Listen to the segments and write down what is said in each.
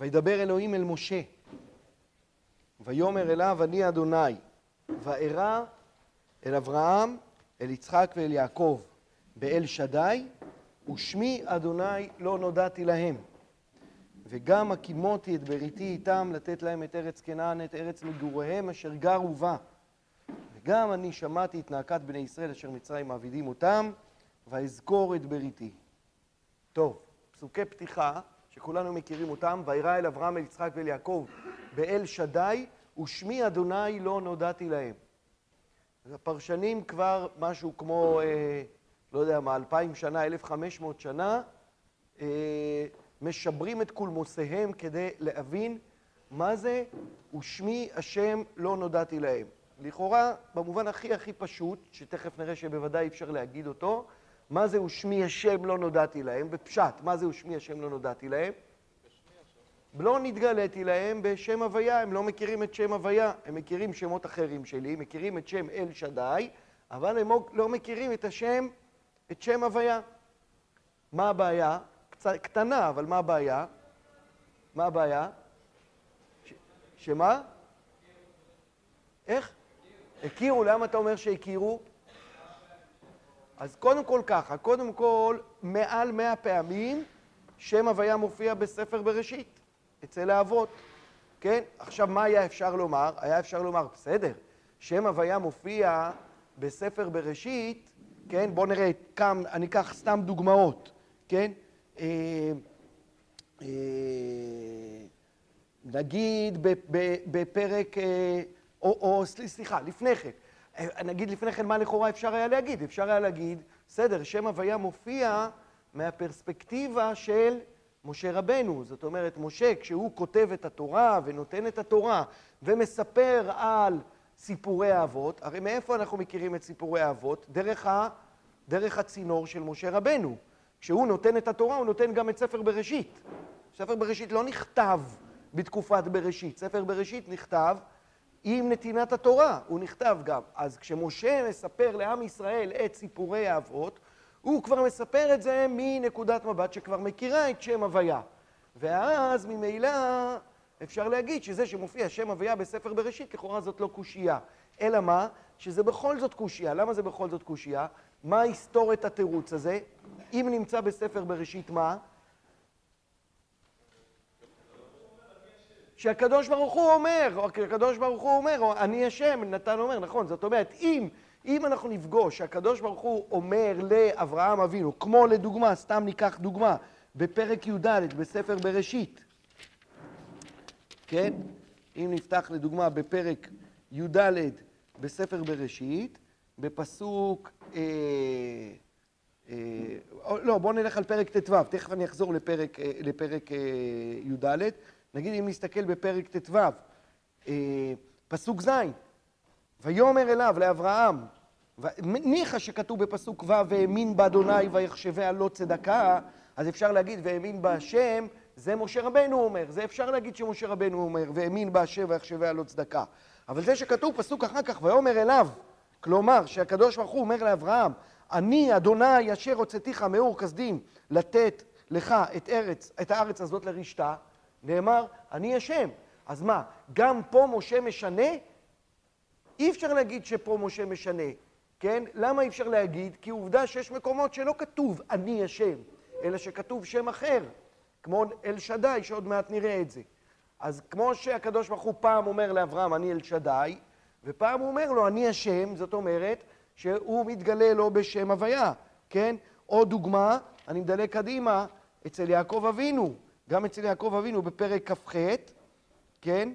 וידבר אלוהים אל משה, ויאמר אליו אני אדוני, וארא אל אברהם, אל יצחק ואל יעקב, באל שדי, ושמי אדוני לא נודעתי להם. וגם הקימותי את בריתי איתם, לתת להם את ארץ כנען, את ארץ מגוריהם, אשר גרו בה. וגם אני שמעתי את נאקת בני ישראל, אשר מצרים מעבידים אותם, ואזכור את בריתי. טוב, פסוקי פתיחה, שכולנו מכירים אותם, וירא אל אברהם, אל יצחק ואל יעקב, באל שדי, ושמי אדוני לא נודעתי להם. אז הפרשנים כבר משהו כמו, אה, לא יודע מה, אלפיים שנה, אלף חמש מאות שנה, אה, משברים את קולמוסיהם כדי להבין מה זה ושמי השם לא נודעתי להם. לכאורה, במובן הכי הכי פשוט, שתכף נראה שבוודאי אפשר להגיד אותו, מה זה ושמי השם לא נודעתי להם, בפשט, מה זה ושמי השם לא נודעתי להם? לא נתגליתי להם בשם הוויה, הם לא מכירים את שם הוויה, הם מכירים שמות אחרים שלי, מכירים את שם אל שדי, אבל הם לא מכירים את השם, את שם הוויה. מה הבעיה? קצת קטנה, אבל מה הבעיה? מה הבעיה? ש... שמה? איך? הכירו, למה אתה אומר שהכירו? אז קודם כל ככה, קודם כל, מעל מאה פעמים שם הוויה מופיע בספר בראשית, אצל האבות, כן? עכשיו, מה היה אפשר לומר? היה אפשר לומר, בסדר, שם הוויה מופיע בספר בראשית, כן? בואו נראה כמה, אני אקח סתם דוגמאות, כן? אה, אה, נגיד בפרק, אה, או, או סליחה, לפני כן, נגיד לפני כן מה לכאורה אפשר היה להגיד? אפשר היה להגיד, בסדר, שם הוויה מופיע מהפרספקטיבה של משה רבנו. זאת אומרת, משה, כשהוא כותב את התורה ונותן את התורה ומספר על סיפורי האבות, הרי מאיפה אנחנו מכירים את סיפורי האבות? דרך, ה, דרך הצינור של משה רבנו. כשהוא נותן את התורה, הוא נותן גם את ספר בראשית. ספר בראשית לא נכתב בתקופת בראשית, ספר בראשית נכתב עם נתינת התורה, הוא נכתב גם. אז כשמשה מספר לעם ישראל את סיפורי האבות, הוא כבר מספר את זה מנקודת מבט שכבר מכירה את שם הוויה. ואז ממילא אפשר להגיד שזה שמופיע שם הוויה בספר בראשית, לכאורה זאת לא קושייה. אלא מה? שזה בכל זאת קושייה. למה זה בכל זאת קושייה? מה היסטוריית התירוץ הזה? אם נמצא בספר בראשית מה? שהקדוש ברוך הוא אומר, או הקדוש ברוך הוא אומר, או אני השם, נתן אומר, נכון, זאת אומרת, אם, אם אנחנו נפגוש שהקדוש ברוך הוא אומר לאברהם אבינו, כמו לדוגמה, סתם ניקח דוגמה, בפרק י"ד בספר בראשית, כן? אם נפתח לדוגמה בפרק י"ד בספר בראשית, בפסוק, אה, אה, לא, בואו נלך על פרק ט"ו, תכף אני אחזור לפרק, אה, לפרק אה, י"ד. נגיד אם נסתכל בפרק ט"ו, אה, פסוק ז', ויאמר אליו, לאברהם, ניחא שכתוב בפסוק ו', והאמין באדוני ויחשביה לא צדקה, אז אפשר להגיד, והאמין בהשם, זה משה רבנו אומר, זה אפשר להגיד שמשה רבנו אומר, והאמין בהשם ויחשביה לא צדקה. אבל זה שכתוב פסוק אחר כך, ויאמר אליו, כלומר, שהקדוש ברוך הוא אומר לאברהם, אני, אדוני, אשר הוצאתיך מאור כסדים, לתת לך את, ארץ, את הארץ הזאת לרשתה, נאמר, אני השם. אז מה, גם פה משה משנה? אי אפשר להגיד שפה משה משנה, כן? למה אי אפשר להגיד? כי עובדה שיש מקומות שלא כתוב אני השם, אלא שכתוב שם אחר, כמו אל שדי, שעוד מעט נראה את זה. אז כמו שהקדוש ברוך הוא פעם אומר לאברהם, אני אל שדי, ופעם הוא אומר לו, אני השם, זאת אומרת שהוא מתגלה לו בשם הוויה, כן? עוד דוגמה, אני מדלג קדימה, אצל יעקב אבינו. גם אצל יעקב אבינו בפרק כ"ח, כן?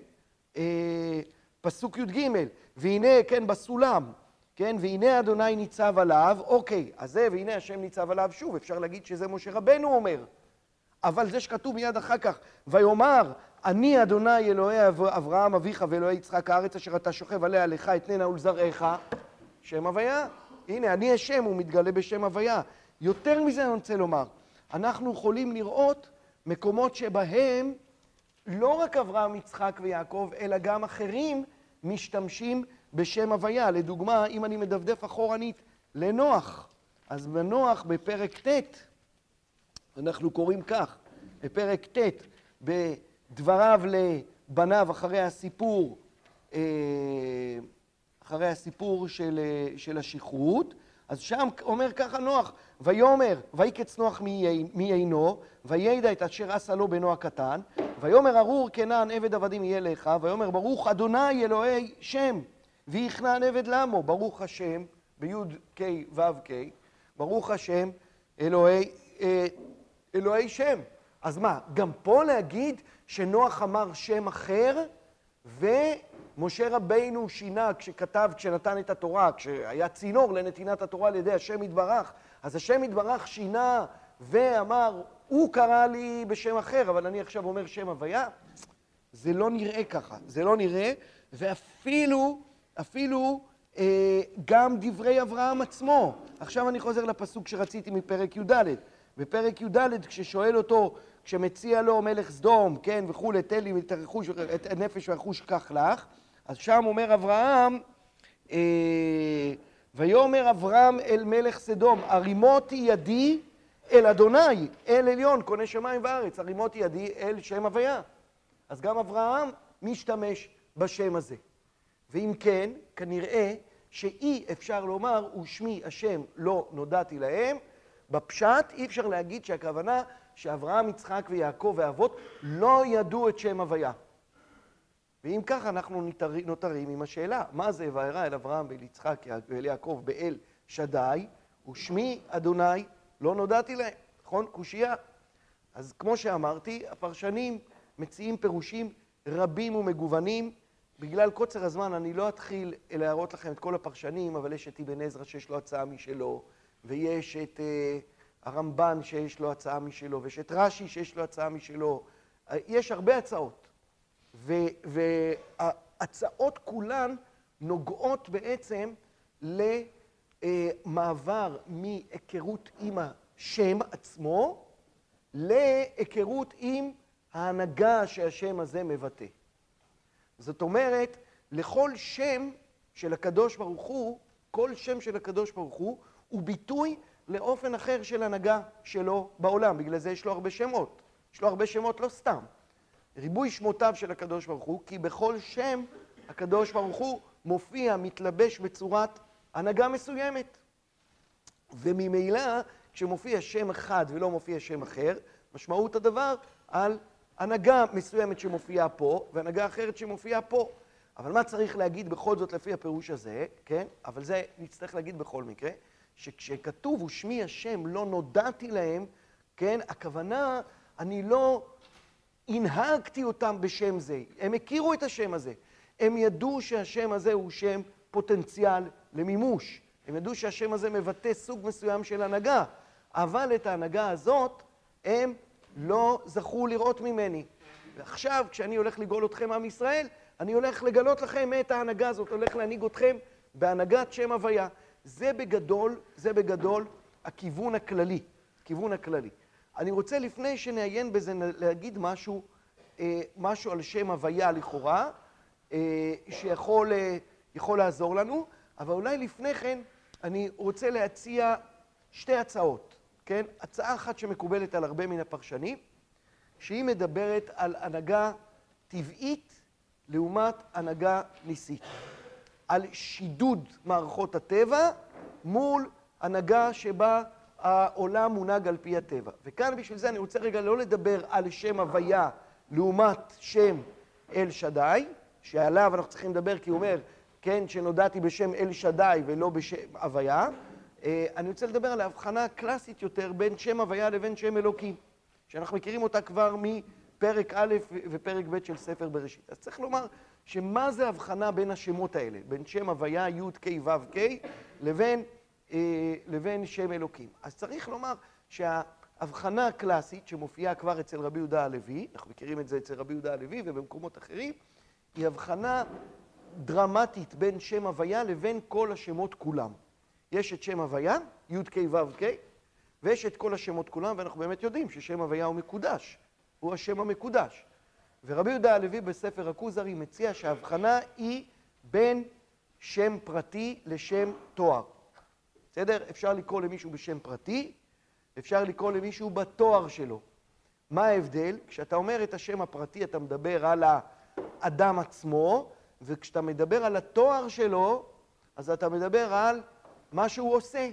אה, פסוק י"ג, והנה, כן, בסולם, כן? והנה אדוני ניצב עליו, אוקיי, אז זה והנה השם ניצב עליו, שוב, אפשר להגיד שזה משה רבנו אומר. אבל זה שכתוב מיד אחר כך, ויאמר, אני אדוני אלוהי אברהם אביך ואלוהי יצחק הארץ אשר אתה שוכב עליה לך אתננה ולזרעך, שם הוויה. הנה, אני השם, הוא מתגלה בשם הוויה. יותר מזה אני רוצה לומר, אנחנו יכולים לראות מקומות שבהם לא רק אברהם, יצחק ויעקב, אלא גם אחרים משתמשים בשם הוויה. לדוגמה, אם אני מדפדף אחורנית לנוח, אז בנוח בפרק ט', אנחנו קוראים כך, בפרק ט', דבריו לבניו אחרי הסיפור, אחרי הסיפור של, של השכרות, אז שם אומר ככה נוח, ויאמר, ויקץ נוח מעינו, וידע את אשר עשה לו בנו הקטן, ויאמר ארור כנען עבד עבדים יהיה לך, ויאמר ברוך אדוני אלוהי שם, ויכנען עבד למו, ברוך השם, בי' ק' ו' ק', ברוך השם אלוהי, אה, אלוהי שם. אז מה, גם פה להגיד שנוח אמר שם אחר, ומשה רבינו שינה כשכתב, כשנתן את התורה, כשהיה צינור לנתינת התורה על ידי השם יתברך, אז השם יתברך שינה ואמר, הוא קרא לי בשם אחר, אבל אני עכשיו אומר שם הוויה. זה לא נראה ככה, זה לא נראה, ואפילו, אפילו אה, גם דברי אברהם עצמו. עכשיו אני חוזר לפסוק שרציתי מפרק י"ד. בפרק י"ד, כששואל אותו, כשמציע לו מלך סדום, כן, וכולי, תן לי את הרכוש, את הנפש והרכוש קח לך, אז שם אומר אברהם, אה, ויאמר אברהם אל מלך סדום, הרימותי ידי אל אדוני, אל עליון, קונה שמיים וארץ, הרימותי ידי אל שם הוויה. אז גם אברהם משתמש בשם הזה. ואם כן, כנראה שאי אפשר לומר, ושמי השם לא נודעתי להם. בפשט אי אפשר להגיד שהכוונה שאברהם, יצחק ויעקב ואבות לא ידעו את שם הוויה. ואם כך, אנחנו נותרים עם השאלה, מה זה וארא אל אברהם ואל יצחק ואל יעקב באל שדי, ושמי אדוני לא נודעתי להם, נכון? קושייה. אז כמו שאמרתי, הפרשנים מציעים פירושים רבים ומגוונים. בגלל קוצר הזמן אני לא אתחיל להראות לכם את כל הפרשנים, אבל יש את אבן עזרא שיש לו הצעה משלו, ויש את uh, הרמב"ן שיש לו הצעה משלו, ויש את רש"י שיש לו הצעה משלו. Uh, יש הרבה הצעות. וההצעות כולן נוגעות בעצם למעבר מהיכרות עם השם עצמו להיכרות עם ההנהגה שהשם הזה מבטא. זאת אומרת, לכל שם של הקדוש ברוך הוא, כל שם של הקדוש ברוך הוא, הוא ביטוי לאופן אחר של הנהגה שלו בעולם. בגלל זה יש לו הרבה שמות. יש לו הרבה שמות לא סתם. ריבוי שמותיו של הקדוש ברוך הוא, כי בכל שם הקדוש ברוך הוא מופיע, מתלבש בצורת הנהגה מסוימת. וממילא, כשמופיע שם אחד ולא מופיע שם אחר, משמעות הדבר על הנהגה מסוימת שמופיעה פה, והנהגה אחרת שמופיעה פה. אבל מה צריך להגיד בכל זאת לפי הפירוש הזה, כן? אבל זה נצטרך להגיד בכל מקרה, שכשכתוב ושמי השם לא נודעתי להם, כן? הכוונה, אני לא הנהגתי אותם בשם זה. הם הכירו את השם הזה. הם ידעו שהשם הזה הוא שם פוטנציאל למימוש. הם ידעו שהשם הזה מבטא סוג מסוים של הנהגה, אבל את ההנהגה הזאת הם לא זכו לראות ממני. ועכשיו, כשאני הולך לגאול אתכם עם ישראל, אני הולך לגלות לכם את ההנהגה הזאת, הולך להנהיג אתכם בהנהגת שם הוויה. זה בגדול, זה בגדול הכיוון הכללי, הכיוון הכללי. אני רוצה לפני שנעיין בזה להגיד משהו, אה, משהו על שם הוויה לכאורה, אה, שיכול אה, לעזור לנו, אבל אולי לפני כן אני רוצה להציע שתי הצעות, כן? הצעה אחת שמקובלת על הרבה מן הפרשנים, שהיא מדברת על הנהגה טבעית לעומת הנהגה ניסית. על שידוד מערכות הטבע מול הנהגה שבה העולם מונהג על פי הטבע. וכאן בשביל זה אני רוצה רגע לא לדבר על שם הוויה לעומת שם אל שדי, שעליו אנחנו צריכים לדבר כי הוא אומר, כן, שנודעתי בשם אל שדי ולא בשם הוויה. אה, אני רוצה לדבר על ההבחנה הקלאסית יותר בין שם הוויה לבין שם אלוקים, שאנחנו מכירים אותה כבר מפרק א' ופרק ב' של ספר בראשית. אז צריך לומר שמה זה ההבחנה בין השמות האלה, בין שם הוויה י' ק' ו' ק' לבין לבין שם אלוקים. אז צריך לומר שההבחנה הקלאסית שמופיעה כבר אצל רבי יהודה הלוי, אנחנו מכירים את זה אצל רבי יהודה הלוי ובמקומות אחרים, היא הבחנה דרמטית בין שם הוויה לבין כל השמות כולם. יש את שם הוויה, י' ק' ו' ק', ויש את כל השמות כולם, ואנחנו באמת יודעים ששם הוויה הוא מקודש, הוא השם המקודש. ורבי יהודה הלוי בספר הכוזרי מציע שההבחנה היא בין שם פרטי לשם תואר. בסדר? אפשר לקרוא למישהו בשם פרטי, אפשר לקרוא למישהו בתואר שלו. מה ההבדל? כשאתה אומר את השם הפרטי, אתה מדבר על האדם עצמו, וכשאתה מדבר על התואר שלו, אז אתה מדבר על מה שהוא עושה.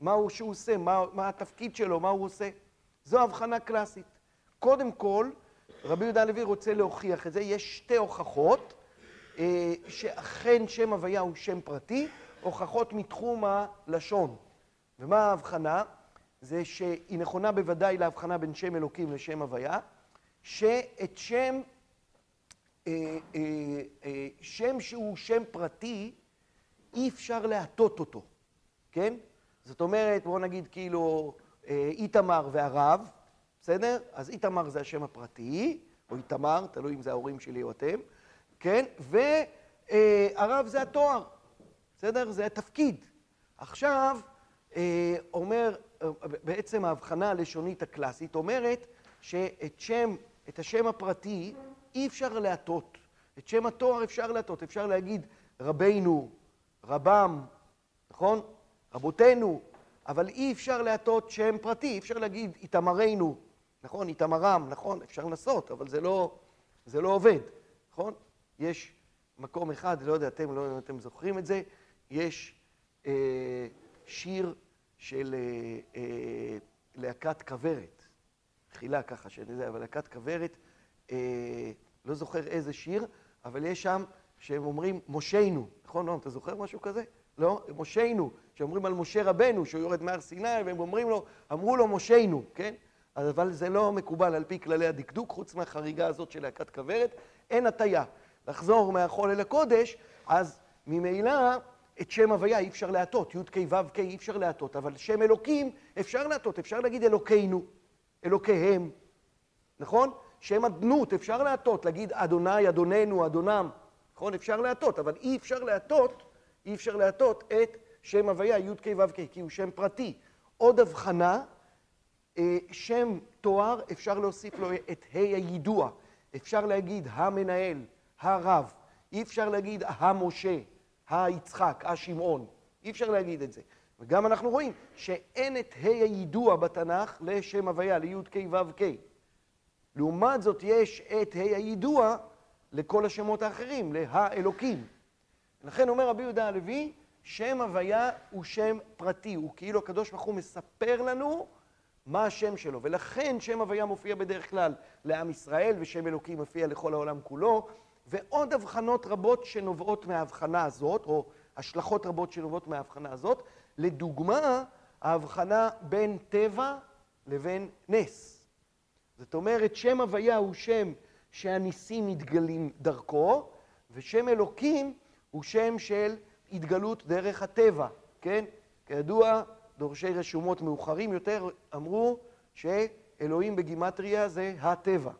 מה הוא שהוא עושה, מה, מה התפקיד שלו, מה הוא עושה. זו הבחנה קלאסית. קודם כל, רבי יהודה הלוי רוצה להוכיח את זה, יש שתי הוכחות, אה, שאכן שם הוויה הוא שם פרטי, הוכחות מתחום הלשון. ומה ההבחנה? זה שהיא נכונה בוודאי להבחנה בין שם אלוקים לשם הוויה, שאת שם, אה, אה, אה, שם שהוא שם פרטי, אי אפשר להטות אותו, כן? זאת אומרת, בואו נגיד כאילו אה, איתמר והרב, בסדר? אז איתמר זה השם הפרטי, או איתמר, תלוי אם זה ההורים שלי או אתם, כן? והרב זה התואר, בסדר? זה התפקיד. עכשיו, אה, אומר, בעצם ההבחנה הלשונית הקלאסית אומרת שאת שם, את השם הפרטי אי אפשר להטות. את שם התואר אפשר להטות, אפשר להגיד רבינו, רבם, נכון? רבותינו, אבל אי אפשר להטות שם פרטי, אי אפשר להגיד איתמרנו, נכון? איתמרם, נכון? אפשר לנסות, אבל זה לא, זה לא עובד, נכון? יש מקום אחד, לא יודע, אתם, לא יודע אם אתם זוכרים את זה, יש אה, שיר של אה, אה, להקת כוורת, תחילה ככה שאני יודע, אבל להקת כוורת, אה, לא זוכר איזה שיר, אבל יש שם שהם אומרים מושנו, נכון? לא, אתה זוכר משהו כזה? לא? מושנו, שאומרים על משה רבנו, שהוא יורד מהר סיני, והם אומרים לו, אמרו לו מושנו, כן? אבל זה לא מקובל על פי כללי הדקדוק, חוץ מהחריגה הזאת של להקת כוורת, אין הטיה. לחזור מהחול אל הקודש, אז ממילא את שם הוויה אי אפשר להטות, י"ק ו"ק אי אפשר להטות, אבל שם אלוקים אפשר להטות, אפשר להגיד אלוקינו, אלוקיהם, נכון? שם אדנות אפשר להטות, להגיד אדוני, אדוננו, אדונם, נכון? אפשר להטות, אבל אי אפשר להטות, אי אפשר להטות את שם הוויה י"ק ו"ק, כי הוא שם פרטי. עוד הבחנה, אה, שם תואר, אפשר להוסיף לו את ה' היידוע. אפשר להגיד המנהל, הרב. אי אפשר להגיד המשה, היצחק, השמעון. אי אפשר להגיד את זה. וגם אנחנו רואים שאין את ה' היידוע בתנ"ך לשם הוויה, לי"ק ו"ק. לעומת זאת יש את ה' היידוע לכל השמות האחרים, להאלוקים. לכן אומר רבי יהודה הלוי, שם הוויה הוא שם פרטי, הוא כאילו הקדוש ברוך הוא מספר לנו מה השם שלו, ולכן שם הוויה מופיע בדרך כלל לעם ישראל, ושם אלוקים מופיע לכל העולם כולו, ועוד הבחנות רבות שנובעות מההבחנה הזאת, או השלכות רבות שנובעות מההבחנה הזאת, לדוגמה, ההבחנה בין טבע לבין נס. זאת אומרת, שם הוויה הוא שם שהניסים מתגלים דרכו, ושם אלוקים הוא שם של התגלות דרך הטבע, כן? כידוע, דורשי רשומות מאוחרים יותר אמרו שאלוהים בגימטריה זה הטבע.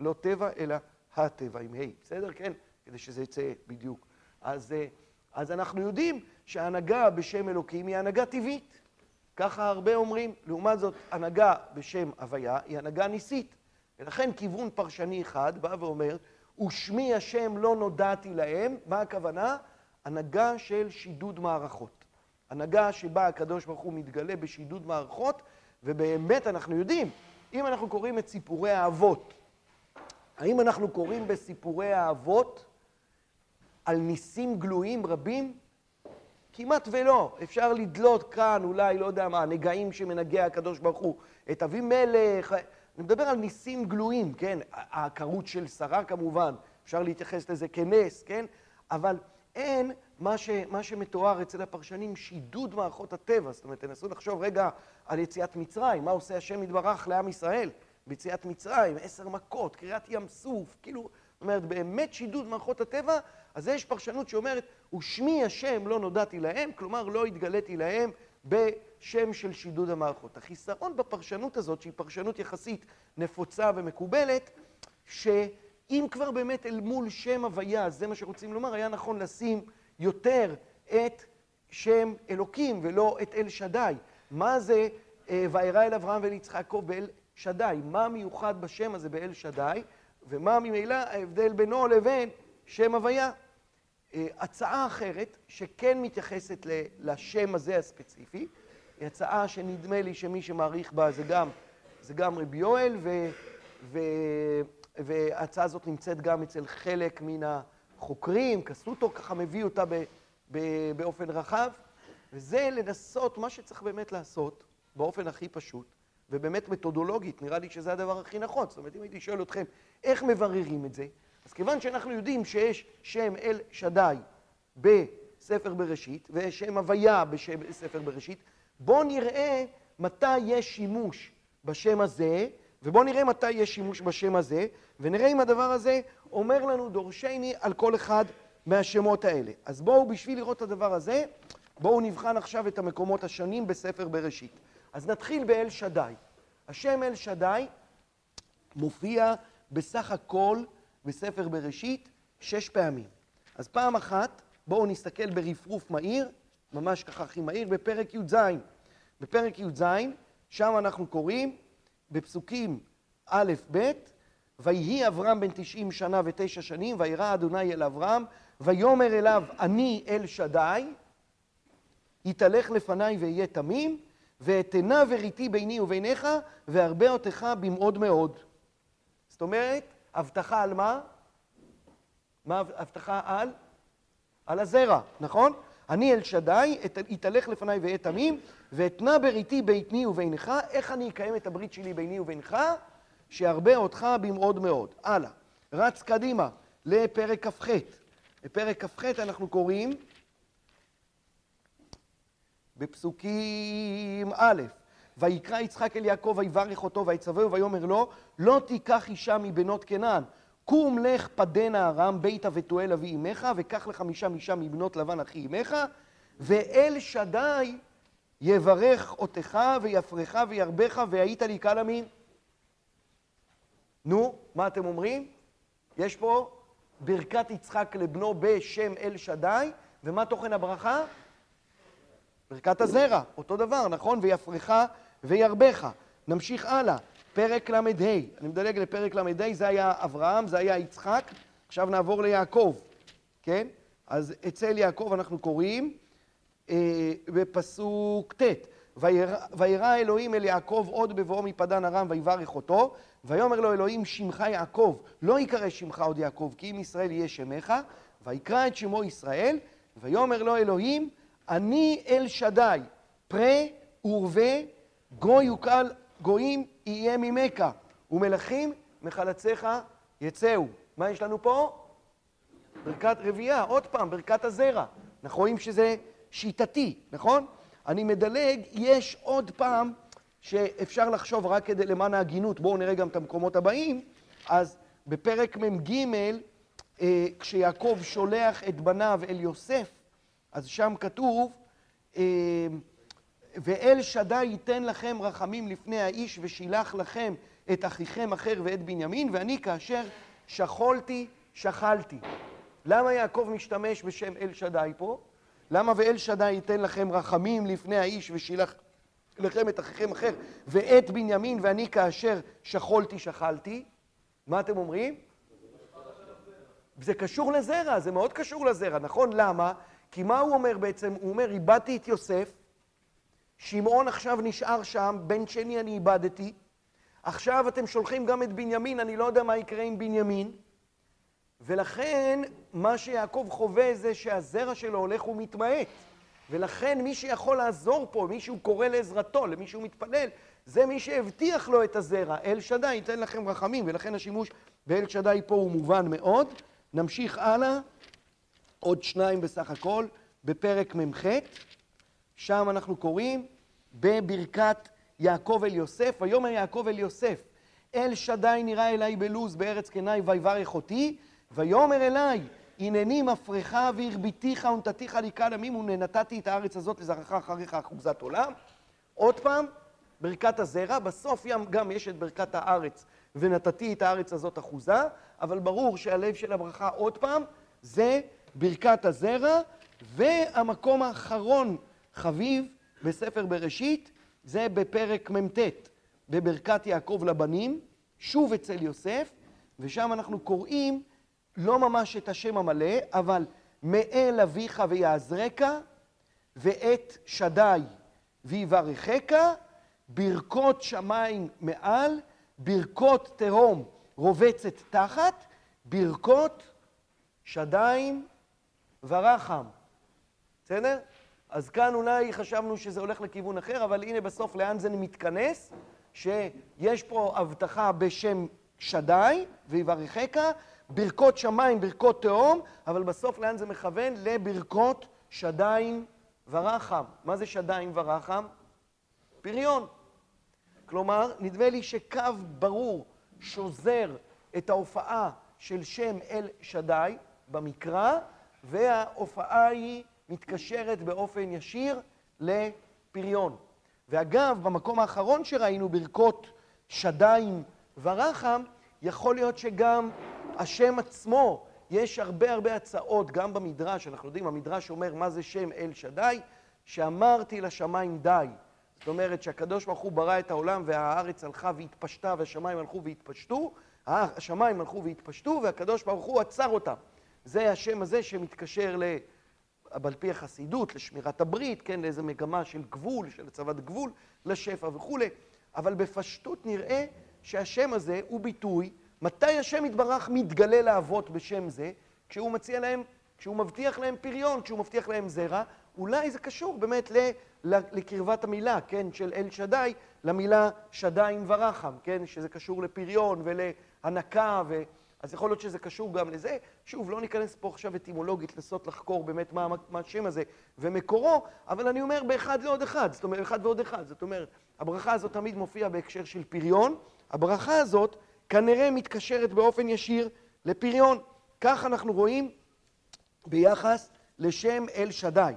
לא טבע, אלא הטבע עם ה', בסדר? כן? כדי שזה יצא בדיוק. אז, אה, אז אנחנו יודעים שהנהגה בשם אלוקים היא הנהגה טבעית. ככה הרבה אומרים. לעומת זאת, הנהגה בשם הוויה היא הנהגה ניסית. ולכן כיוון פרשני אחד בא ואומר, ושמי השם לא נודעתי להם, מה הכוונה? הנהגה של שידוד מערכות. הנהגה שבה הקדוש ברוך הוא מתגלה בשידוד מערכות, ובאמת אנחנו יודעים, אם אנחנו קוראים את סיפורי האבות, האם אנחנו קוראים בסיפורי האבות על ניסים גלויים רבים? כמעט ולא. אפשר לדלות כאן, אולי, לא יודע מה, נגעים שמנגע הקדוש ברוך הוא, את אבימלך. אני מדבר על ניסים גלויים, כן? העקרות של שרה כמובן, אפשר להתייחס לזה כנס, כן? אבל אין מה, ש, מה שמתואר אצל הפרשנים שידוד מערכות הטבע. זאת אומרת, תנסו לחשוב רגע על יציאת מצרים, מה עושה השם יתברך לעם ישראל ביציאת מצרים, עשר מכות, קריעת ים סוף, כאילו, זאת אומרת, באמת שידוד מערכות הטבע, אז יש פרשנות שאומרת, ושמי השם לא נודעתי להם, כלומר, לא התגליתי להם בשם של שידוד המערכות. החיסרון בפרשנות הזאת, שהיא פרשנות יחסית נפוצה ומקובלת, ש... אם כבר באמת אל מול שם הוויה, זה מה שרוצים לומר, היה נכון לשים יותר את שם אלוקים ולא את אל שדי. מה זה אה, וארא אל אברהם ואל יצחק יעקב באל שדי? מה מיוחד בשם הזה באל שדי? ומה ממילא ההבדל בינו לבין שם הוויה? אה, הצעה אחרת, שכן מתייחסת לשם הזה הספציפי, היא הצעה שנדמה לי שמי שמעריך בה זה גם, זה גם רבי יואל, וההצעה הזאת נמצאת גם אצל חלק מן החוקרים, קסוטו ככה מביא אותה באופן רחב, וזה לנסות, מה שצריך באמת לעשות, באופן הכי פשוט, ובאמת מתודולוגית, נראה לי שזה הדבר הכי נכון. זאת אומרת, אם הייתי שואל אתכם, איך מבררים את זה? אז כיוון שאנחנו יודעים שיש שם אל שדי בספר בראשית, ויש שם הוויה בספר בראשית, בואו נראה מתי יש שימוש בשם הזה, ובואו נראה מתי יש שימוש בשם הזה, ונראה אם הדבר הזה אומר לנו דורשני על כל אחד מהשמות האלה. אז בואו, בשביל לראות את הדבר הזה, בואו נבחן עכשיו את המקומות השונים בספר בראשית. אז נתחיל באל שדי. השם אל שדי מופיע בסך הכל בספר בראשית שש פעמים. אז פעם אחת, בואו נסתכל ברפרוף מהיר, ממש ככה הכי מהיר, בפרק י"ז. בפרק י"ז, שם אנחנו קוראים, בפסוקים א', ב', ויהי אברהם בן תשעים שנה ותשע שנים, וירא אדוני אל אברהם, ויאמר אליו, אני אל שדי, יתהלך לפניי ואהיה תמים, ואתנה וריתי ביני וביניך, והרבה אותך במאוד מאוד. זאת אומרת, הבטחה על מה? מה הבטחה על? על הזרע, נכון? אני אל שדי, יתהלך לפניי ואהיה תמים, ואתנה בריתי ביני ובינך, איך אני אקיים את הברית שלי ביני ובינך? שירבה אותך במאוד מאוד. הלאה, רץ קדימה לפרק כ"ח. בפרק כ"ח אנחנו קוראים בפסוקים א', ויקרא יצחק אל יעקב ויברך אותו ויצווהו ויאמר לו לא תיקח אישה מבנות כנען קום לך פדנה ארם ביתה ותואל אבי אמך וקח לך משם אישה מבנות לבן אחי אמך ואל שדי יברך אותך ויפרך וירבך והיית לי קל עמים. נו, מה אתם אומרים? יש פה ברכת יצחק לבנו בשם אל שדי, ומה תוכן הברכה? ברכת הזרע, אותו דבר, נכון? ויפרך וירבך. נמשיך הלאה, פרק ל"ה, אני מדלג לפרק ל"ה, זה היה אברהם, זה היה יצחק, עכשיו נעבור ליעקב, כן? אז אצל יעקב אנחנו קוראים אה, בפסוק ט', וירא אלוהים אל יעקב עוד בבואו מפדן ארם ויברך אותו, ויאמר לו אלוהים שמך יעקב, לא יקרא שמך עוד יעקב, כי אם ישראל יהיה שמך, ויקרא את שמו ישראל, ויאמר לו אלוהים אני אל שדי, פרה ורבה, גוי וקל גויים יהיה ממך, ומלכים מחלציך יצאו. מה יש לנו פה? ברכת רבייה, עוד פעם, ברכת הזרע. אנחנו רואים שזה שיטתי, נכון? אני מדלג, יש עוד פעם שאפשר לחשוב רק כדי למען ההגינות, בואו נראה גם את המקומות הבאים, אז בפרק מ"ג, אה, כשיעקב שולח את בניו אל יוסף, אז שם כתוב, אה, ואל שדי ייתן לכם רחמים לפני האיש ושילח לכם את אחיכם אחר ואת בנימין, ואני כאשר שכולתי, שכלתי. למה יעקב משתמש בשם אל שדי פה? למה ואל שדי ייתן לכם רחמים לפני האיש ושילח לכם את אחיכם אחר ואת בנימין ואני כאשר שכולתי, שכלתי? מה אתם אומרים? זה קשור לזרע, זה מאוד קשור לזרע, נכון? למה? כי מה הוא אומר בעצם? הוא אומר, איבדתי את יוסף, שמעון עכשיו נשאר שם, בן שני אני איבדתי, עכשיו אתם שולחים גם את בנימין, אני לא יודע מה יקרה עם בנימין, ולכן מה שיעקב חווה זה שהזרע שלו הולך ומתמעט. ולכן מי שיכול לעזור פה, מי שהוא קורא לעזרתו, למי שהוא מתפלל, זה מי שהבטיח לו את הזרע. אל שדי ייתן לכם רחמים, ולכן השימוש באל שדי פה הוא מובן מאוד. נמשיך הלאה. עוד שניים בסך הכל, בפרק מ"ח, שם אנחנו קוראים בברכת יעקב אל יוסף, ויאמר יעקב אל יוסף, אל שדי נראה אליי בלוז בארץ קנאי ויברך אותי, ויאמר אליי, הנני מפרך והרביתיך ונתתיך לי קל עמים ונתתי את הארץ הזאת לזרעך אחריך אחוזת עולם. עוד פעם, ברכת הזרע, בסוף גם יש את ברכת הארץ, ונתתי את הארץ הזאת אחוזה, אבל ברור שהלב של הברכה, עוד פעם, זה ברכת הזרע, והמקום האחרון חביב בספר בראשית, זה בפרק מ"ט, בברכת יעקב לבנים, שוב אצל יוסף, ושם אנחנו קוראים לא ממש את השם המלא, אבל מאל אביך ויעזרך, ואת שדי ויברכך, ברכות שמיים מעל, ברכות תהום רובצת תחת, ברכות שדיים ורחם. בסדר? אז כאן אולי חשבנו שזה הולך לכיוון אחר, אבל הנה בסוף לאן זה מתכנס? שיש פה הבטחה בשם שדי, ויברכך, ברכות שמיים, ברכות תהום, אבל בסוף לאן זה מכוון? לברכות שדיים ורחם. מה זה שדיים ורחם? פריון. כלומר, נדמה לי שקו ברור שוזר את ההופעה של שם אל שדי במקרא, וההופעה היא מתקשרת באופן ישיר לפריון. ואגב, במקום האחרון שראינו, ברכות שדיים ורחם, יכול להיות שגם השם עצמו, יש הרבה הרבה הצעות, גם במדרש, אנחנו יודעים, המדרש אומר מה זה שם אל שדי, שאמרתי לשמיים די. זאת אומרת שהקדוש ברוך הוא ברא את העולם והארץ הלכה והתפשטה והשמיים הלכו והתפשטו, השמיים הלכו והתפשטו והקדוש ברוך הוא עצר אותם. זה השם הזה שמתקשר ל... על פי החסידות, לשמירת הברית, כן, לאיזו מגמה של גבול, של הצבת גבול, לשפע וכולי, אבל בפשטות נראה שהשם הזה הוא ביטוי, מתי השם יתברך מתגלה לאבות בשם זה? כשהוא מציע להם, כשהוא מבטיח להם פריון, כשהוא מבטיח להם זרע, אולי זה קשור באמת לקרבת המילה, כן, של אל שדי, למילה שדיים ורחם, כן, שזה קשור לפריון ולהנקה ו... אז יכול להיות שזה קשור גם לזה. שוב, לא ניכנס פה עכשיו אטימולוגית לנסות לחקור באמת מה, מה השם הזה ומקורו, אבל אני אומר באחד לעוד אחד, זאת אומרת, אחד ועוד אחד. זאת אומרת, הברכה הזאת תמיד מופיעה בהקשר של פריון, הברכה הזאת כנראה מתקשרת באופן ישיר לפריון. כך אנחנו רואים ביחס לשם אל שדי.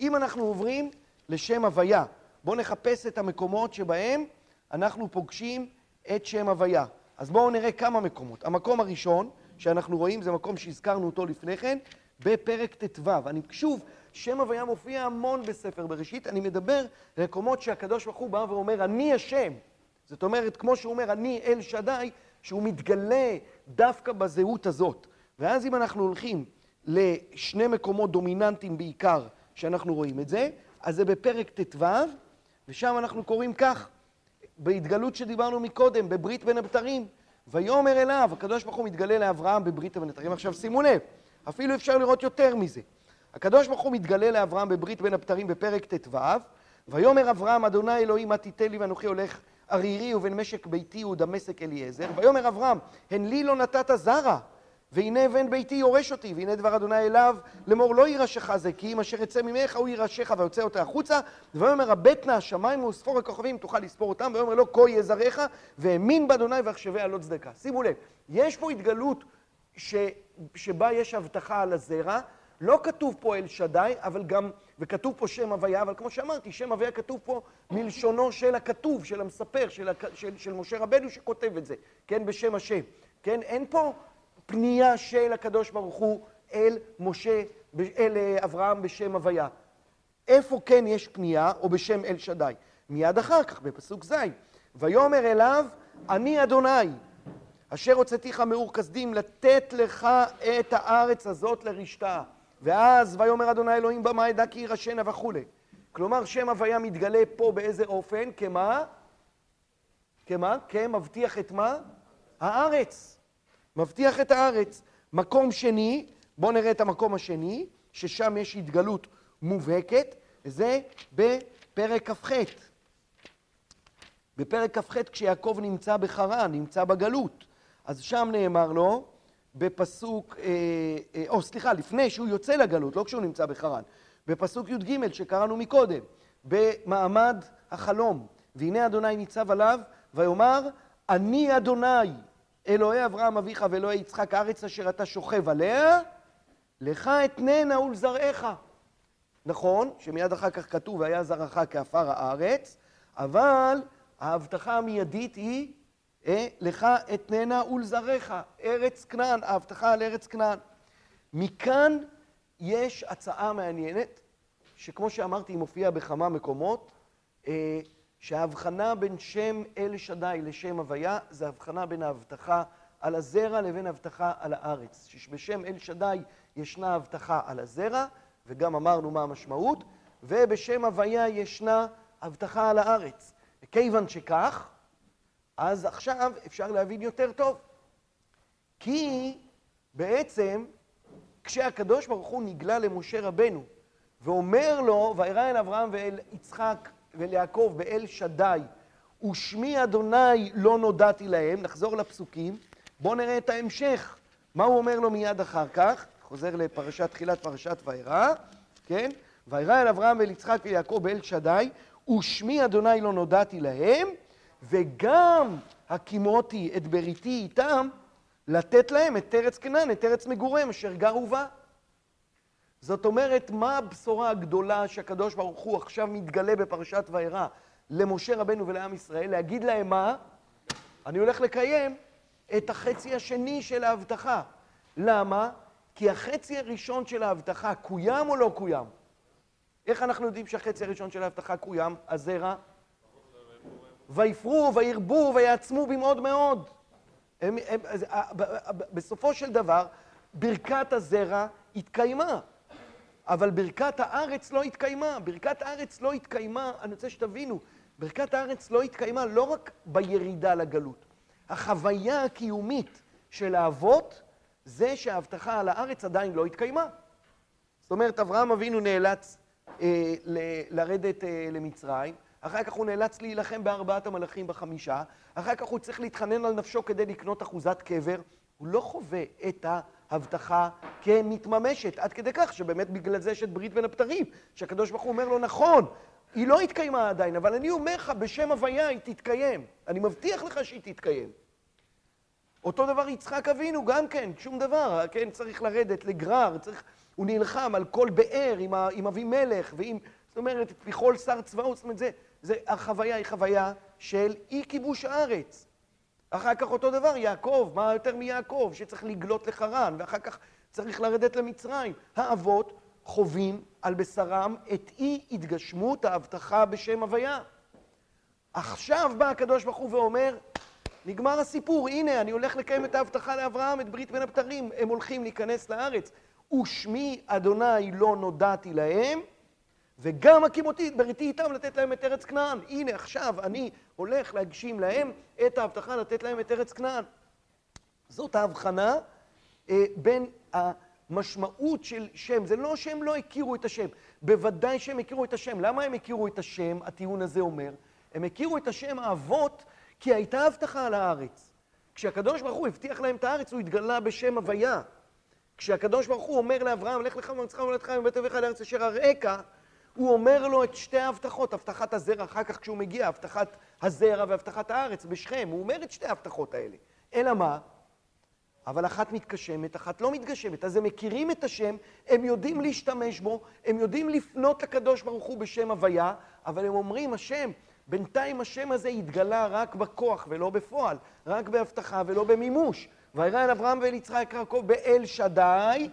אם אנחנו עוברים לשם הוויה, בואו נחפש את המקומות שבהם אנחנו פוגשים את שם הוויה. אז בואו נראה כמה מקומות. המקום הראשון שאנחנו רואים זה מקום שהזכרנו אותו לפני כן, בפרק ט"ו. אני שוב, שם הוויה מופיע המון בספר בראשית, אני מדבר על מקומות שהקדוש ברוך הוא בא ואומר, אני השם. זאת אומרת, כמו שהוא אומר, אני אל שדי, שהוא מתגלה דווקא בזהות הזאת. ואז אם אנחנו הולכים לשני מקומות דומיננטיים בעיקר, שאנחנו רואים את זה, אז זה בפרק ט"ו, ושם אנחנו קוראים כך, בהתגלות שדיברנו מקודם, בברית בין הבתרים, ויאמר אליו, הקדוש ברוך הוא מתגלה לאברהם בברית בין הבתרים. עכשיו שימו לב, אפילו אפשר לראות יותר מזה. הקדוש ברוך הוא מתגלה לאברהם בברית בין הבתרים בפרק ט"ו, ויאמר אברהם, אדוני אלוהים, מה תיתן לי ואנוכי הולך ערירי ובין משק ביתי הוא דמשק אליעזר. ויאמר אברהם, הן לי לא נתת זרע, והנה בן ביתי יורש אותי, והנה דבר אדוני אליו לאמור לא יירשך זה, כי אם אשר יצא ממך הוא יירשך ויוצא אותה החוצה. ויאמר הבט נא השמיים וספור הכוכבים תוכל לספור אותם, ויאמר לו כה יהיה זרעך, והאמין באדוני ויחשביה לא צדקה. שימו לב, יש פה התגלות ש... שבה יש הבטחה על הזרע, לא כתוב פה אל שדי, אבל גם, וכתוב פה שם הוויה, אבל כמו שאמרתי, שם הוויה כתוב פה מלשונו של הכתוב, של המספר, של. של, של משה רבנו שכותב את זה, כן, בשם השם. כן, אין פה פנייה של הקדוש ברוך הוא אל משה, אל אה, אברהם בשם הוויה. איפה כן יש פנייה, או בשם אל שדי? מיד אחר כך, בפסוק ז', ויאמר אליו, אני אדוני, אשר הוצאתיך מאור כסדים, לתת לך את הארץ הזאת לרשתה. ואז ויאמר אדוני אלוהים במה אדע כי ירשנה וכולי. כלומר, שם הוויה מתגלה פה באיזה אופן? כמה? כמה? כמבטיח את מה? הארץ. מבטיח את הארץ. מקום שני, בואו נראה את המקום השני, ששם יש התגלות מובהקת, זה בפרק כ"ח. בפרק כ"ח כשיעקב נמצא בחרן, נמצא בגלות, אז שם נאמר לו, בפסוק, אה, אה, או סליחה, לפני שהוא יוצא לגלות, לא כשהוא נמצא בחרן, בפסוק י"ג שקראנו מקודם, במעמד החלום, והנה אדוני ניצב עליו, ויאמר, אני אדוני, אלוהי אברהם אביך ואלוהי יצחק, הארץ אשר אתה שוכב עליה, לך אתננה ולזרעך. נכון, שמיד אחר כך כתוב, והיה זרעך כעפר הארץ, אבל ההבטחה המיידית היא, אה, לך אתננה ולזרעך, ארץ כנען, ההבטחה על ארץ כנען. מכאן יש הצעה מעניינת, שכמו שאמרתי, היא מופיעה בכמה מקומות, אה, שההבחנה בין שם אל שדי לשם הוויה, זה הבחנה בין ההבטחה על הזרע לבין הבטחה על הארץ. שבשם אל שדי ישנה הבטחה על הזרע, וגם אמרנו מה המשמעות, ובשם הוויה ישנה הבטחה על הארץ. כיוון שכך, אז עכשיו אפשר להבין יותר טוב. כי בעצם כשהקדוש ברוך הוא נגלה למשה רבנו ואומר לו, וירא אל אברהם ואל יצחק ואל יעקב באל שדי, ושמי אדוני לא נודעתי להם, נחזור לפסוקים, בואו נראה את ההמשך. מה הוא אומר לו מיד אחר כך? חוזר לפרשת, תחילת פרשת וירא, כן? וירא אל אברהם ואל יצחק ואל יעקב באל שדי, ושמי אדוני לא נודעתי להם, וגם הקימותי את בריתי איתם, לתת להם את ארץ כנען, את ארץ מגוריהם, אשר גרו בה. זאת אומרת, מה הבשורה הגדולה שהקדוש ברוך הוא עכשיו מתגלה בפרשת וירא למשה רבנו ולעם ישראל? להגיד להם מה? אני הולך לקיים את החצי השני של ההבטחה. למה? כי החצי הראשון של ההבטחה קוים או לא קוים? איך אנחנו יודעים שהחצי הראשון של ההבטחה קוים? הזרע? ויפרו, וירבו, ויעצמו במאוד מאוד. הם, הם, בסופו של דבר, ברכת הזרע התקיימה, אבל ברכת הארץ לא התקיימה. ברכת הארץ לא התקיימה, אני רוצה שתבינו, ברכת הארץ לא התקיימה לא רק בירידה לגלות. החוויה הקיומית של האבות זה שההבטחה על הארץ עדיין לא התקיימה. זאת אומרת, אברהם אבינו נאלץ אה, ל- לרדת אה, למצרים, אחר כך הוא נאלץ להילחם בארבעת המלאכים בחמישה, אחר כך הוא צריך להתחנן על נפשו כדי לקנות אחוזת קבר. הוא לא חווה את ההבטחה כמתממשת, עד כדי כך שבאמת בגלל זה יש את ברית בין הבתרים, שהקדוש ברוך הוא אומר לו, נכון, היא לא התקיימה עדיין, אבל אני אומר לך, בשם הוויה היא תתקיים. אני מבטיח לך שהיא תתקיים. אותו דבר יצחק אבינו, גם כן, שום דבר, כן, צריך לרדת לגרר, צריך, הוא נלחם על כל באר עם, עם אבימלך ועם, זאת אומרת, בכל שר צבאות, זאת אומרת, זה, זה, החוויה היא חוויה של אי כיבוש הארץ. אחר כך אותו דבר, יעקב, מה יותר מיעקב, שצריך לגלות לחרן, ואחר כך צריך לרדת למצרים. האבות חווים על בשרם את אי התגשמות ההבטחה בשם הוויה. עכשיו בא הקדוש ברוך הוא ואומר, נגמר הסיפור, הנה, אני הולך לקיים את ההבטחה לאברהם, את ברית בין הבתרים, הם הולכים להיכנס לארץ. ושמי אדוני לא נודעתי להם, וגם הקים אותי, בריתי איתם לתת להם את ארץ כנען. הנה, עכשיו אני הולך להגשים להם את ההבטחה לתת להם את ארץ כנען. זאת ההבחנה אה, בין המשמעות של שם. זה לא שהם לא הכירו את השם, בוודאי שהם הכירו את השם. למה הם הכירו את השם, הטיעון הזה אומר? הם הכירו את השם האבות כי הייתה הבטחה על הארץ. כשהקדוש ברוך הוא הבטיח להם את הארץ, הוא התגלה בשם הוויה. כשהקדוש ברוך הוא אומר לאברהם, לך לך ומרצך ומולדתך מבית אביך לארץ אשר אראך, הוא אומר לו את שתי ההבטחות, הבטחת הזרע, אחר כך כשהוא מגיע, הבטחת הזרע והבטחת הארץ בשכם, הוא אומר את שתי ההבטחות האלה. אלא מה? אבל אחת מתגשמת, אחת לא מתגשמת. אז הם מכירים את השם, הם יודעים להשתמש בו, הם יודעים לפנות לקדוש ברוך הוא בשם הוויה, אבל הם אומרים, השם, בינתיים השם הזה התגלה רק בכוח ולא בפועל, רק בהבטחה ולא במימוש. וירא אל אברהם ואל יצחק יעקב באל שדי,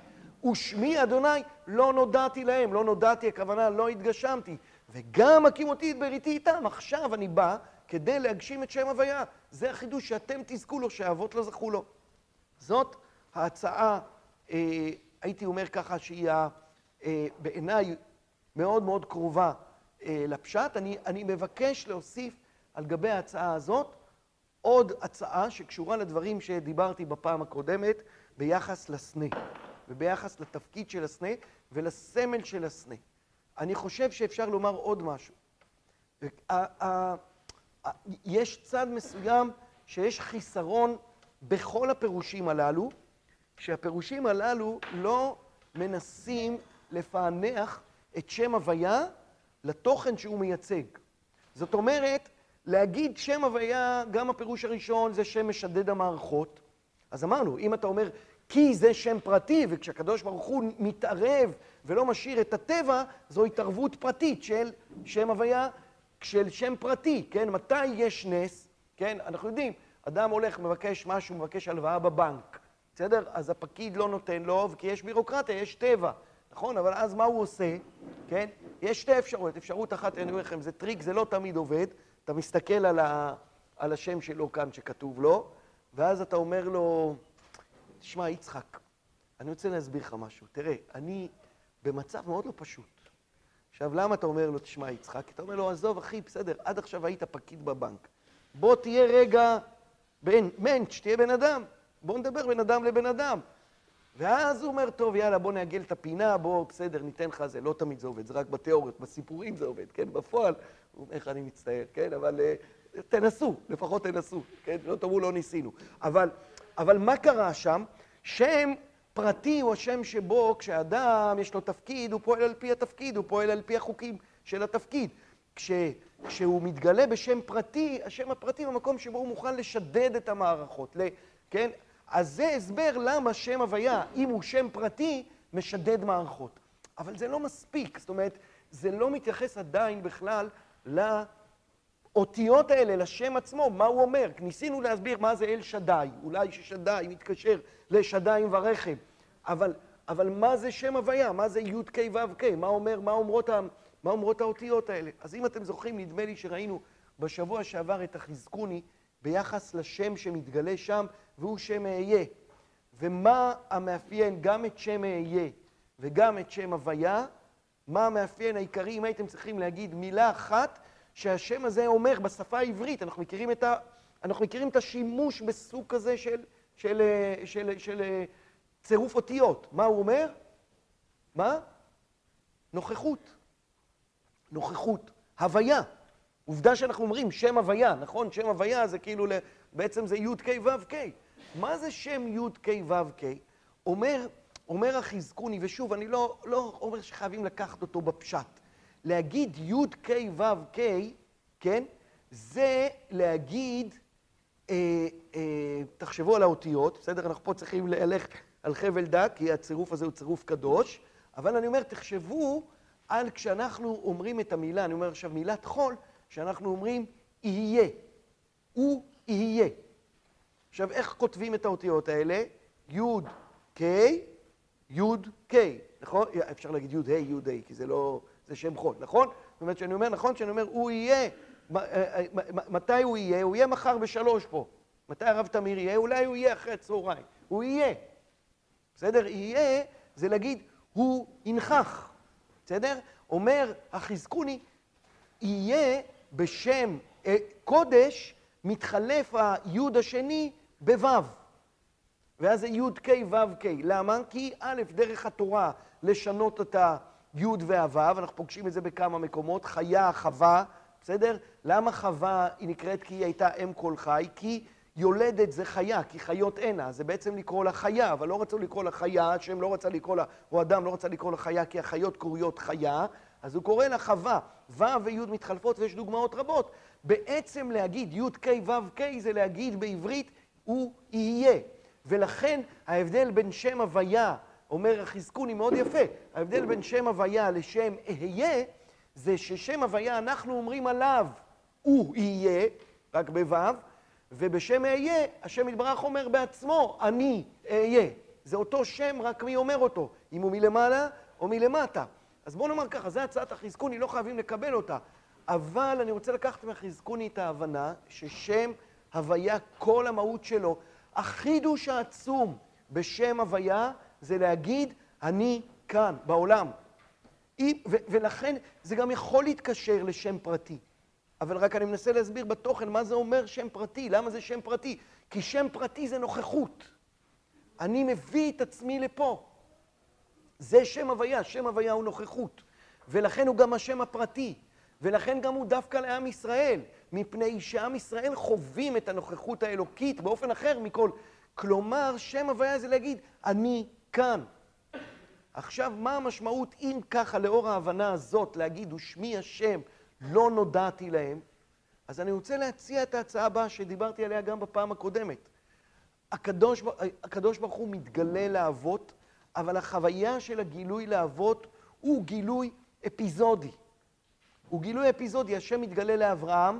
ושמי אדוני לא נודעתי להם, לא נודעתי, הכוונה לא התגשמתי. וגם הקים אותי את בריתי איתם, עכשיו אני בא כדי להגשים את שם הוויה. זה החידוש שאתם תזכו לו, שהאבות לא זכו לו. זאת ההצעה, אה, הייתי אומר ככה, שהיא אה, בעיניי מאוד מאוד קרובה אה, לפשט. אני, אני מבקש להוסיף על גבי ההצעה הזאת עוד הצעה שקשורה לדברים שדיברתי בפעם הקודמת ביחס לסנה. וביחס לתפקיד של הסנה ולסמל של הסנה. אני חושב שאפשר לומר עוד משהו. יש צד מסוים שיש חיסרון בכל הפירושים הללו, שהפירושים הללו לא מנסים לפענח את שם הוויה לתוכן שהוא מייצג. זאת אומרת, להגיד שם הוויה, גם הפירוש הראשון זה שם משדד המערכות. אז אמרנו, אם אתה אומר כי זה שם פרטי, וכשהקדוש ברוך הוא מתערב ולא משאיר את הטבע, זו התערבות פרטית של שם הוויה, של שם פרטי, כן? מתי יש נס, כן? אנחנו יודעים, אדם הולך, מבקש משהו, מבקש הלוואה בבנק, בסדר? אז הפקיד לא נותן לו, כי יש בירוקרטיה, יש טבע, נכון? אבל אז מה הוא עושה, כן? יש שתי אפשרויות. אפשרות אחת, אני אומר לכם, זה טריק, זה לא תמיד עובד. אתה מסתכל על, ה... על השם שלו כאן שכתוב לו, ואז אתה אומר לו, תשמע, יצחק, אני רוצה להסביר לך משהו. תראה, אני במצב מאוד לא פשוט. עכשיו, למה אתה אומר לו, תשמע, יצחק? אתה אומר לו, עזוב, אחי, בסדר, עד עכשיו היית פקיד בבנק. בוא תהיה רגע בן, מענץ', תהיה בן אדם. בוא נדבר בין אדם לבן אדם. ואז הוא אומר, טוב, יאללה, בוא נעגל את הפינה, בוא, בסדר, ניתן לך זה. לא תמיד זה עובד, זה רק בתיאוריות, בסיפורים זה עובד, כן? בפועל, הוא אומר לך, אני מצטער, כן? אבל uh, תנסו, לפחות תנסו, כן? לא תאמרו, לא ניסינו. אבל, אבל מה קרה שם? שם פרטי הוא השם שבו כשאדם יש לו תפקיד, הוא פועל על פי התפקיד, הוא פועל על פי החוקים של התפקיד. כש, כשהוא מתגלה בשם פרטי, השם הפרטי הוא המקום שבו הוא מוכן לשדד את המערכות, כן? אז זה הסבר למה שם הוויה, אם הוא שם פרטי, משדד מערכות. אבל זה לא מספיק, זאת אומרת, זה לא מתייחס עדיין בכלל לאותיות האלה, לשם עצמו, מה הוא אומר. ניסינו להסביר מה זה אל שדי, אולי ששדי מתקשר לשדיים ורחם, אבל, אבל מה זה שם הוויה? מה זה י' ק' ו' ק'? מה אומר, מה אומרות, מה אומרות האותיות האלה? אז אם אתם זוכרים, נדמה לי שראינו בשבוע שעבר את החזקוני ביחס לשם שמתגלה שם, והוא שם אהיה. ומה המאפיין גם את שם אהיה וגם את שם הוויה? מה המאפיין העיקרי, אם הייתם צריכים להגיד מילה אחת שהשם הזה אומר בשפה העברית, אנחנו מכירים את, ה, אנחנו מכירים את השימוש בסוג כזה של, של, של, של, של צירוף אותיות. מה הוא אומר? מה? נוכחות. נוכחות. הוויה. עובדה שאנחנו אומרים שם הוויה, נכון? שם הוויה זה כאילו, בעצם זה י' ק' ו' ק'. מה זה שם י' ק' ו' ק'? אומר, אומר החזקוני, ושוב, אני לא, לא אומר שחייבים לקחת אותו בפשט. להגיד י' ק' ו' ק', כן? זה להגיד, אה, אה, תחשבו על האותיות, בסדר? אנחנו פה צריכים ללכת על חבל דק, כי הצירוף הזה הוא צירוף קדוש, אבל אני אומר, תחשבו על כשאנחנו אומרים את המילה, אני אומר עכשיו מילת חול, שאנחנו אומרים יהיה, הוא יהיה. עכשיו, איך כותבים את האותיות האלה? י' ק', י' ק', נכון? אפשר להגיד י' ה', י' ה', כי זה לא, זה שם חול, נכון? זאת אומרת, שאני אומר, נכון, שאני אומר, הוא יהיה, אה, אה, מתי הוא יהיה? הוא יהיה מחר בשלוש פה. מתי הרב תמיר יהיה? אולי הוא יהיה אחרי צהריים. הוא יהיה. בסדר? יהיה, זה להגיד, הוא ינכח. בסדר? אומר החזקוני, יהיה בשם אה, קודש, מתחלף היוד השני בו', ואז זה י' ק' ו' ק'. למה? כי א', דרך התורה לשנות את הי' והו', אנחנו פוגשים את זה בכמה מקומות, חיה, חווה, בסדר? למה חווה היא נקראת כי היא הייתה אם כל חי? כי יולדת זה חיה, כי חיות אינה, זה בעצם לקרוא לה חיה, אבל לא רצו לקרוא לה חיה, השם לא רצה לקרוא לה, או אדם לא רצה לקרוא לה חיה, כי החיות קרויות חיה, אז הוא קורא לה חווה. ו' וי' מתחלפות ויש דוגמאות רבות. בעצם להגיד י' ק' ו' ק' זה להגיד בעברית הוא יהיה. ולכן ההבדל בין שם הוויה, אומר החזקוני מאוד יפה, ההבדל בין שם הוויה לשם אהיה, זה ששם הוויה אנחנו אומרים עליו הוא יהיה, רק בו', ובשם אהיה, השם יתברך אומר בעצמו, אני אהיה. זה אותו שם, רק מי אומר אותו, אם הוא מלמעלה או מלמטה. אז בואו נאמר ככה, זו הצעת החזקוני, לא חייבים לקבל אותה. אבל אני רוצה לקחת מהחזקוני את ההבנה ששם הוויה, כל המהות שלו, החידוש העצום בשם הוויה זה להגיד, אני כאן, בעולם. ולכן זה גם יכול להתקשר לשם פרטי. אבל רק אני מנסה להסביר בתוכן מה זה אומר שם פרטי, למה זה שם פרטי. כי שם פרטי זה נוכחות. אני מביא את עצמי לפה. זה שם הוויה, שם הוויה הוא נוכחות. ולכן הוא גם השם הפרטי. ולכן גם הוא דווקא לעם ישראל, מפני שעם ישראל חווים את הנוכחות האלוקית באופן אחר מכל. כלומר, שם הוויה זה להגיד, אני כאן. עכשיו, מה המשמעות אם ככה, לאור ההבנה הזאת, להגיד, ושמי השם, לא נודעתי להם? אז אני רוצה להציע את ההצעה הבאה שדיברתי עליה גם בפעם הקודמת. הקדוש, הקדוש ברוך הוא מתגלה לאבות, אבל החוויה של הגילוי לאבות הוא גילוי אפיזודי. הוא גילוי אפיזודי, השם מתגלה לאברהם,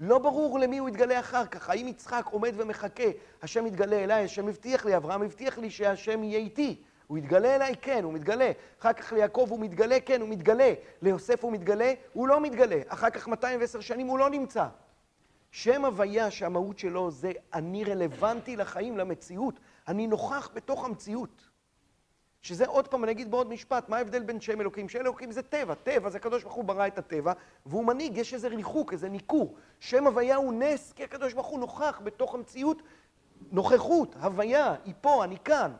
לא ברור למי הוא יתגלה אחר כך. האם יצחק עומד ומחכה, השם יתגלה אליי, השם הבטיח לי, אברהם הבטיח לי שהשם יהיה איתי. הוא יתגלה אליי? כן, הוא מתגלה. אחר כך ליעקב הוא מתגלה? כן, הוא מתגלה. ליוסף הוא מתגלה? הוא לא מתגלה. אחר כך 210 שנים הוא לא נמצא. שם הוויה שהמהות שלו זה אני רלוונטי לחיים, למציאות. אני נוכח בתוך המציאות. שזה עוד פעם, אני אגיד בעוד משפט, מה ההבדל בין שם אלוקים? שם אלוקים זה טבע, טבע זה הקדוש ברוך הוא ברא את הטבע, והוא מנהיג, יש איזה ריחוק, איזה ניכור. שם הוויה הוא נס, כי הקדוש ברוך הוא נוכח בתוך המציאות, נוכחות, הוויה, היא פה, אני כאן.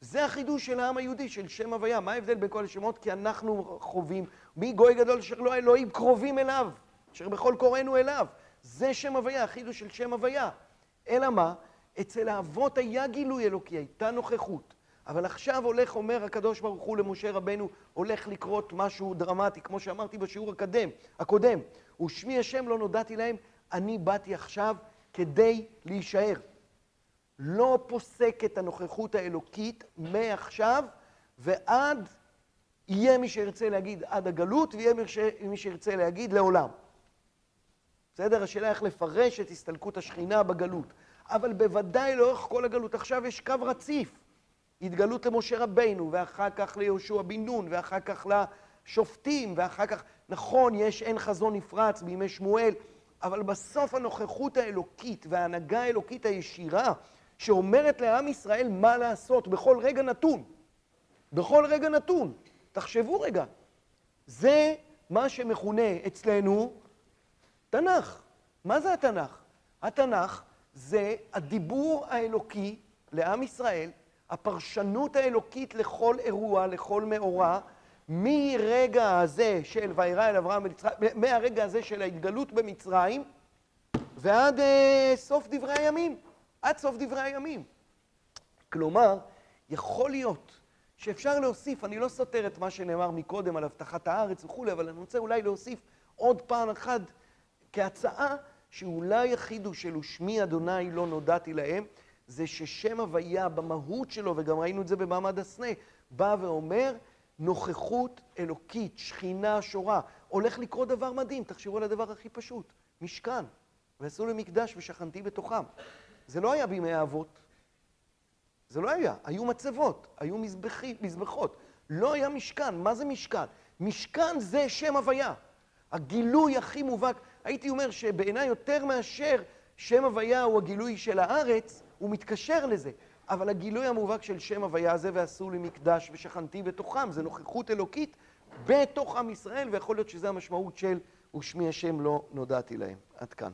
זה החידוש של העם היהודי, של שם הוויה. מה ההבדל בין כל השמות? כי אנחנו חווים, מי גוי גדול אשר לא האלוהים קרובים אליו, אשר בכל קוראינו אליו. זה שם הוויה, החידוש של שם הוויה. אלא מה? אצל האבות היה גילוי אלוקי, הייתה נוכחות. אבל עכשיו הולך, אומר הקדוש ברוך הוא למשה רבנו, הולך לקרות משהו דרמטי, כמו שאמרתי בשיעור הקדם, הקודם. ושמי השם לא נודעתי להם, אני באתי עכשיו כדי להישאר. לא פוסק את הנוכחות האלוקית מעכשיו ועד, יהיה מי שירצה להגיד עד הגלות, ויהיה מי שירצה להגיד לעולם. בסדר? השאלה איך לפרש את הסתלקות השכינה בגלות. אבל בוודאי לאורך כל הגלות. עכשיו יש קו רציף. התגלות למשה רבינו, ואחר כך ליהושע בן נון, ואחר כך לשופטים, ואחר כך, נכון, יש אין חזון נפרץ בימי שמואל, אבל בסוף הנוכחות האלוקית וההנהגה האלוקית הישירה, שאומרת לעם ישראל מה לעשות בכל רגע נתון, בכל רגע נתון, תחשבו רגע, זה מה שמכונה אצלנו תנ"ך. מה זה התנ"ך? התנ"ך זה הדיבור האלוקי לעם ישראל, הפרשנות האלוקית לכל אירוע, לכל מאורע, מרגע הזה של וירא אל אברהם במצרים, מהרגע הזה של ההתגלות במצרים, ועד אה, סוף דברי הימים, עד סוף דברי הימים. כלומר, יכול להיות שאפשר להוסיף, אני לא סותר את מה שנאמר מקודם על הבטחת הארץ וכולי, אבל אני רוצה אולי להוסיף עוד פעם אחת כהצעה שאולי החידוש של ושמי אדוני לא נודעתי להם, זה ששם הוויה במהות שלו, וגם ראינו את זה במעמד הסנה, בא ואומר נוכחות אלוקית, שכינה שורה. הולך לקרות דבר מדהים, תחשבו על הדבר הכי פשוט, משכן. ועשו לי מקדש ושכנתי בתוכם. זה לא היה בימי האבות. זה לא היה. היו מצבות, היו מזבחי, מזבחות. לא היה משכן. מה זה משכן? משכן זה שם הוויה. הגילוי הכי מובהק. הייתי אומר שבעיניי יותר מאשר שם הוויה הוא הגילוי של הארץ, הוא מתקשר לזה. אבל הגילוי המובהק של שם הוויה הזה, ועשו לי מקדש ושכנתי בתוכם, זה נוכחות אלוקית בתוך עם ישראל, ויכול להיות שזו המשמעות של ושמי השם לא נודעתי להם. עד כאן.